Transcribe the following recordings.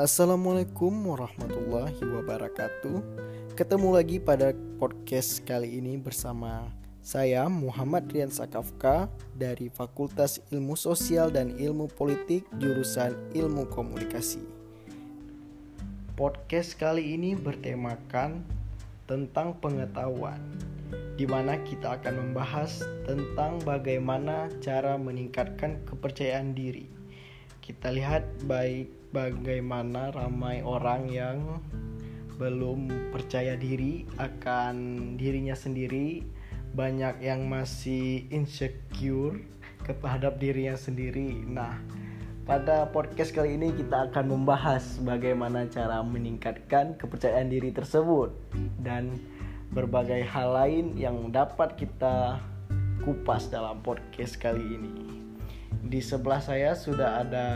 Assalamualaikum warahmatullahi wabarakatuh. Ketemu lagi pada podcast kali ini bersama saya Muhammad Rian Sakafka dari Fakultas Ilmu Sosial dan Ilmu Politik jurusan Ilmu Komunikasi. Podcast kali ini bertemakan tentang pengetahuan di mana kita akan membahas tentang bagaimana cara meningkatkan kepercayaan diri. Kita lihat baik bagaimana ramai orang yang belum percaya diri akan dirinya sendiri, banyak yang masih insecure terhadap dirinya sendiri. Nah, pada podcast kali ini kita akan membahas bagaimana cara meningkatkan kepercayaan diri tersebut dan berbagai hal lain yang dapat kita kupas dalam podcast kali ini. Di sebelah saya sudah ada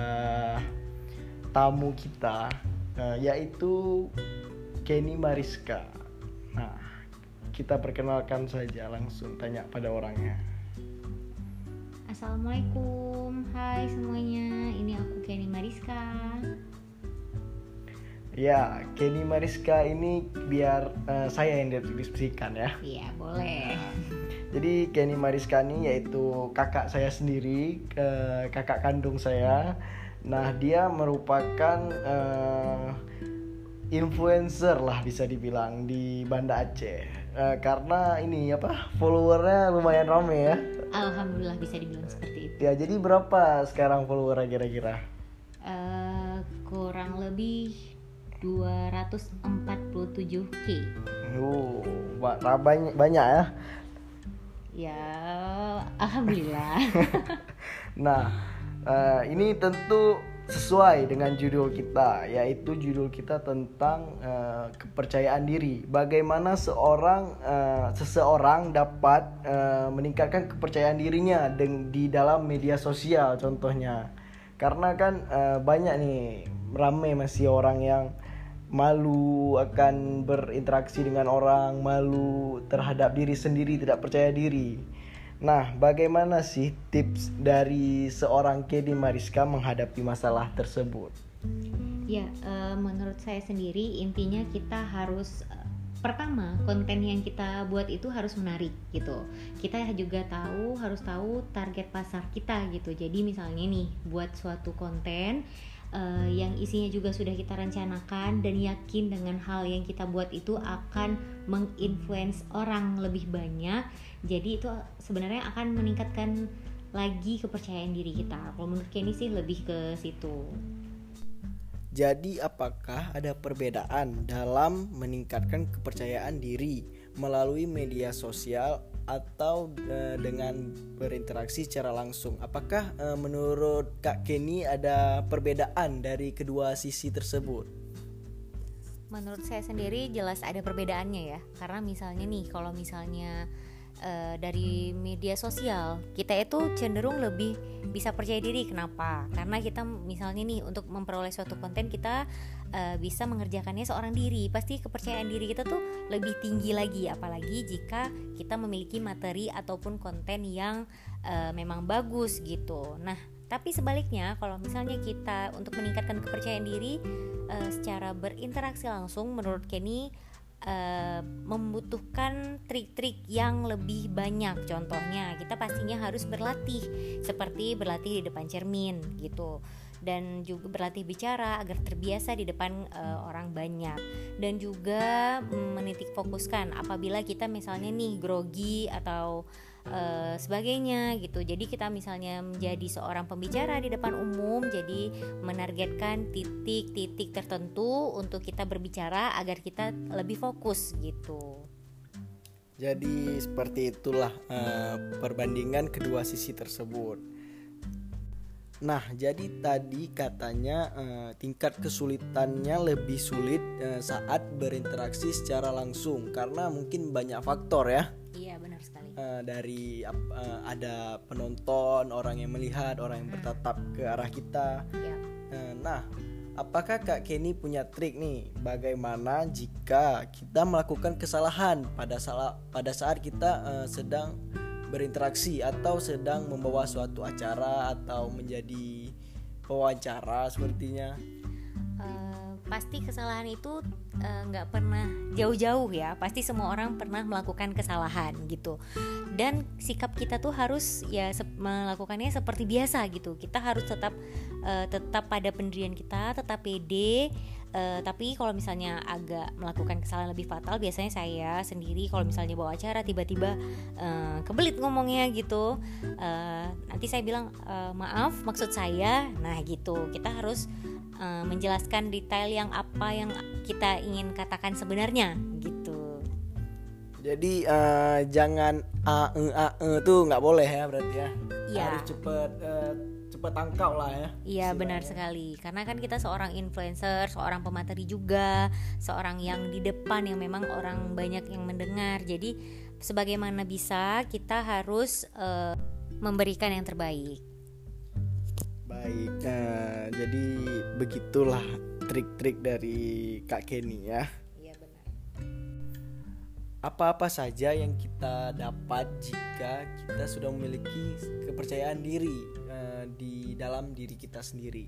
tamu kita uh, yaitu Kenny Mariska. Nah, kita perkenalkan saja langsung tanya pada orangnya. Assalamualaikum, hai semuanya. Ini aku Kenny Mariska. Ya, Kenny Mariska ini biar uh, saya yang deskripsikan ya. Iya, boleh. Nah, jadi Kenny Mariska ini yaitu kakak saya sendiri, uh, kakak kandung saya. Nah, dia merupakan uh, influencer lah bisa dibilang di Banda Aceh. Uh, karena ini apa followernya lumayan rame ya. Alhamdulillah bisa dibilang seperti itu. Ya, jadi berapa sekarang followernya kira-kira? Uh, kurang lebih 247k. Oh, banyak banyak ya. Ya, alhamdulillah. nah, uh, ini tentu sesuai dengan judul kita yaitu judul kita tentang uh, kepercayaan diri. Bagaimana seorang uh, seseorang dapat uh, meningkatkan kepercayaan dirinya di dalam media sosial contohnya. Karena kan uh, banyak nih ramai masih orang yang malu akan berinteraksi dengan orang malu terhadap diri sendiri tidak percaya diri Nah, bagaimana sih tips dari seorang Kedi Mariska menghadapi masalah tersebut? Ya, uh, menurut saya sendiri intinya kita harus uh, pertama konten yang kita buat itu harus menarik gitu. Kita juga tahu harus tahu target pasar kita gitu. Jadi misalnya nih buat suatu konten uh, yang isinya juga sudah kita rencanakan dan yakin dengan hal yang kita buat itu akan menginfluence orang lebih banyak. Jadi itu sebenarnya akan meningkatkan lagi kepercayaan diri kita. Kalau menurut Kenny sih lebih ke situ. Jadi apakah ada perbedaan dalam meningkatkan kepercayaan diri melalui media sosial atau e, dengan berinteraksi secara langsung? Apakah e, menurut Kak Kenny ada perbedaan dari kedua sisi tersebut? Menurut saya sendiri jelas ada perbedaannya ya. Karena misalnya nih kalau misalnya uh, dari media sosial kita itu cenderung lebih bisa percaya diri. Kenapa? Karena kita misalnya nih untuk memperoleh suatu konten kita uh, bisa mengerjakannya seorang diri. Pasti kepercayaan diri kita tuh lebih tinggi lagi. Apalagi jika kita memiliki materi ataupun konten yang uh, memang bagus gitu. Nah tapi sebaliknya kalau misalnya kita untuk meningkatkan kepercayaan diri uh, secara berinteraksi langsung menurut Kenny uh, membutuhkan trik-trik yang lebih banyak. Contohnya, kita pastinya harus berlatih seperti berlatih di depan cermin gitu dan juga berlatih bicara agar terbiasa di depan uh, orang banyak dan juga menitik fokuskan apabila kita misalnya nih grogi atau uh, sebagainya gitu. Jadi kita misalnya menjadi seorang pembicara di depan umum, jadi menargetkan titik-titik tertentu untuk kita berbicara agar kita lebih fokus gitu. Jadi seperti itulah uh, perbandingan kedua sisi tersebut. Nah, jadi tadi katanya uh, tingkat kesulitannya lebih sulit uh, saat berinteraksi secara langsung karena mungkin banyak faktor ya. Iya, benar sekali. Uh, dari uh, ada penonton, orang yang melihat, orang yang bertatap ke arah kita. Iya. Uh, nah, apakah Kak Kenny punya trik nih bagaimana jika kita melakukan kesalahan pada saat pada saat kita uh, sedang berinteraksi atau sedang membawa suatu acara atau menjadi pewawancara sepertinya? Uh, pasti kesalahan itu eh, nggak uh, pernah jauh-jauh ya. Pasti semua orang pernah melakukan kesalahan gitu. Dan sikap kita tuh harus ya se melakukannya seperti biasa gitu. Kita harus tetap uh, tetap pada pendirian kita tetap pede uh, tapi kalau misalnya agak melakukan kesalahan lebih fatal biasanya saya sendiri kalau misalnya bawa acara tiba-tiba uh, kebelit ngomongnya gitu. Uh, nanti saya bilang uh, maaf maksud saya. Nah gitu. Kita harus uh, menjelaskan detail yang apa yang kita ingin katakan sebenarnya gitu. Jadi uh, jangan a e a e tuh nggak boleh ya berarti ya. ya. Harus cepet uh, cepet tangkap lah ya. Iya benar sekali. Karena kan kita seorang influencer, seorang pemateri juga, seorang yang di depan yang memang orang banyak yang mendengar. Jadi sebagaimana bisa kita harus uh, memberikan yang terbaik. Baik, jadi begitulah trik-trik dari Kak Kenny ya. Iya benar. Apa-apa saja yang kita dapat jika kita sudah memiliki kepercayaan diri uh, di dalam diri kita sendiri.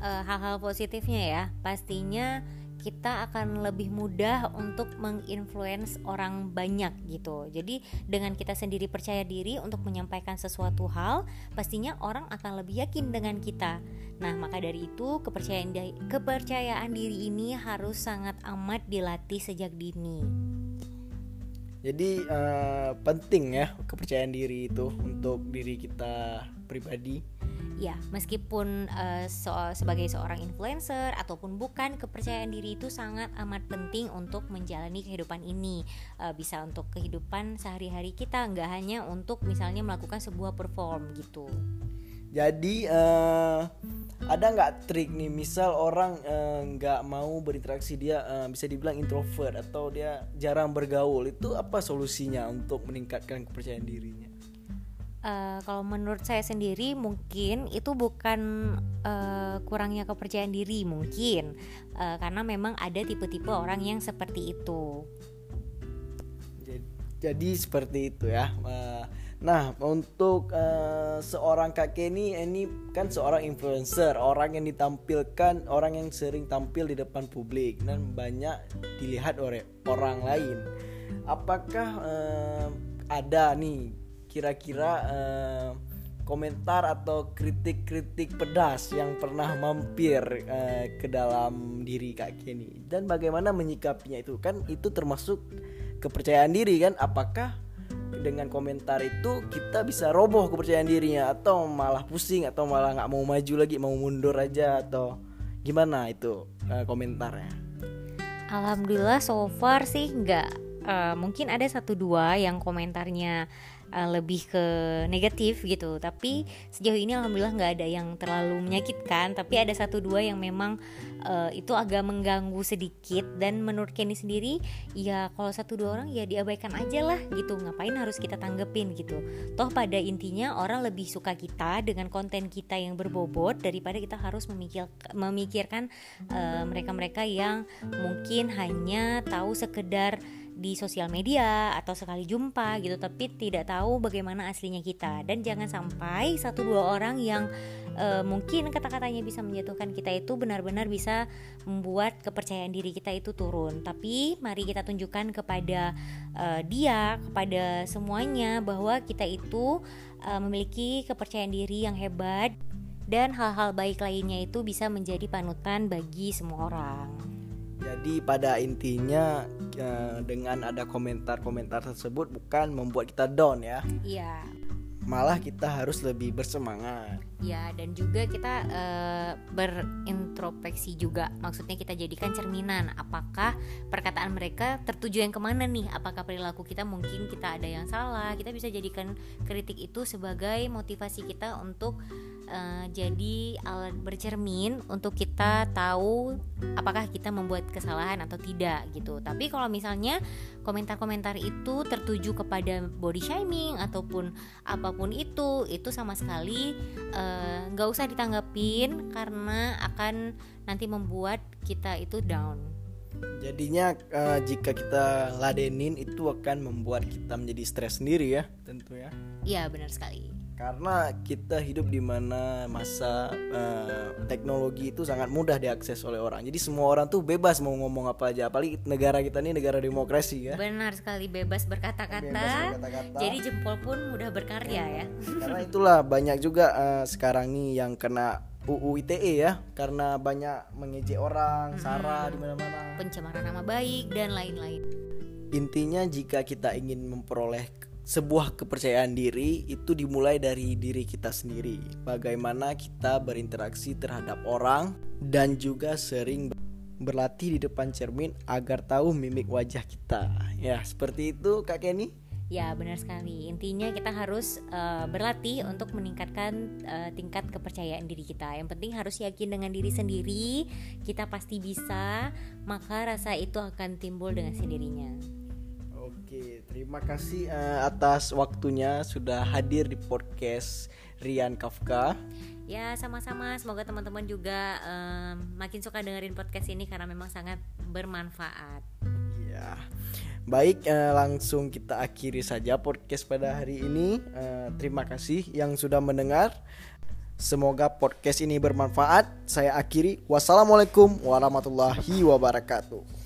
Eh, hal-hal uh, positifnya ya, pastinya kita akan lebih mudah untuk menginfluence orang banyak gitu. Jadi dengan kita sendiri percaya diri untuk menyampaikan sesuatu hal, pastinya orang akan lebih yakin dengan kita. Nah, maka dari itu kepercayaan kepercayaan diri ini harus sangat amat dilatih sejak dini. Jadi uh, penting ya kepercayaan diri itu untuk diri kita pribadi ya meskipun uh, so sebagai seorang influencer ataupun bukan kepercayaan diri itu sangat amat penting untuk menjalani kehidupan ini. Uh, bisa untuk kehidupan sehari-hari kita nggak hanya untuk misalnya melakukan sebuah perform gitu. Jadi uh, ada nggak trik nih? Misal orang nggak mau berinteraksi dia uh, bisa dibilang introvert atau dia jarang bergaul itu apa solusinya untuk meningkatkan kepercayaan dirinya Uh, kalau menurut saya sendiri mungkin itu bukan uh, kurangnya kepercayaan diri mungkin uh, karena memang ada tipe-tipe orang yang seperti itu. Jadi, jadi seperti itu ya. nah untuk uh, seorang kakek ini ini kan seorang influencer, orang yang ditampilkan, orang yang sering tampil di depan publik dan banyak dilihat oleh orang lain. Apakah uh, ada nih kira-kira uh, komentar atau kritik-kritik pedas yang pernah mampir uh, ke dalam diri Kak Kenny? Dan bagaimana menyikapinya itu? Kan itu termasuk kepercayaan diri kan? Apakah dengan komentar itu kita bisa roboh kepercayaan dirinya? Atau malah pusing? Atau malah nggak mau maju lagi? Mau mundur aja? Atau gimana itu uh, komentarnya? Alhamdulillah so far sih nggak uh, mungkin ada satu dua yang komentarnya uh, lebih ke negatif gitu. Tapi sejauh ini alhamdulillah nggak ada yang terlalu menyakitkan. Tapi ada satu dua yang memang uh, itu agak mengganggu sedikit. Dan menurut Kenny sendiri ya kalau satu dua orang ya diabaikan aja lah gitu. Ngapain harus kita tanggepin gitu? Toh pada intinya orang lebih suka kita dengan konten kita yang berbobot daripada kita harus memikir memikirkan uh, mereka-mereka yang mungkin hanya tahu sekedar di sosial media atau sekali jumpa gitu tapi tidak tahu bagaimana aslinya kita dan jangan sampai satu dua orang yang uh, mungkin kata-katanya bisa menjatuhkan kita itu benar-benar bisa membuat kepercayaan diri kita itu turun tapi mari kita tunjukkan kepada uh, dia kepada semuanya bahwa kita itu uh, memiliki kepercayaan diri yang hebat dan hal-hal baik lainnya itu bisa menjadi panutan bagi semua orang. Jadi pada intinya uh, dengan ada komentar-komentar tersebut bukan membuat kita down ya. Iya. Malah kita harus lebih bersemangat. Ya dan juga kita uh, berintrospeksi juga. Maksudnya kita jadikan cerminan. Apakah perkataan mereka tertuju yang ke mana nih? Apakah perilaku kita mungkin kita ada yang salah? Kita bisa jadikan kritik itu sebagai motivasi kita untuk uh, jadi alat bercermin untuk kita tahu apakah kita membuat kesalahan atau tidak gitu. Tapi kalau misalnya komentar-komentar itu tertuju kepada body shaming ataupun apa pun itu, itu sama sekali eh, nggak uh, usah ditanggapin karena akan nanti membuat kita itu down. Jadinya uh, jika kita ladenin itu akan membuat kita menjadi stres sendiri ya, tentu ya. Iya benar sekali karena kita hidup di mana masa uh, teknologi itu sangat mudah diakses oleh orang. Jadi semua orang tuh bebas mau ngomong apa aja. Apalagi negara kita ini negara demokrasi ya. Benar sekali bebas berkata-kata. Jadi jempol pun mudah berkarya ya. Karena itulah banyak juga uh, sekarang nih yang kena UU ITE ya karena banyak mengejek orang, hmm. sara di mana-mana. Pencemaran nama baik dan lain-lain. Intinya jika kita ingin memperoleh sebuah kepercayaan diri itu dimulai dari diri kita sendiri. Bagaimana kita berinteraksi terhadap orang dan juga sering berlatih di depan cermin agar tahu mimik wajah kita. Ya, seperti itu Kak Kenny. Ya, benar sekali. Intinya kita harus uh, berlatih untuk meningkatkan uh, tingkat kepercayaan diri kita. Yang penting harus yakin dengan diri sendiri, kita pasti bisa, maka rasa itu akan timbul dengan sendirinya. Terima kasih uh, atas waktunya sudah hadir di podcast Rian Kafka. Ya, sama-sama. Semoga teman-teman juga um, makin suka dengerin podcast ini karena memang sangat bermanfaat. Ya. Baik, uh, langsung kita akhiri saja podcast pada hari ini. Uh, terima kasih yang sudah mendengar. Semoga podcast ini bermanfaat. Saya akhiri. Wassalamualaikum warahmatullahi wabarakatuh.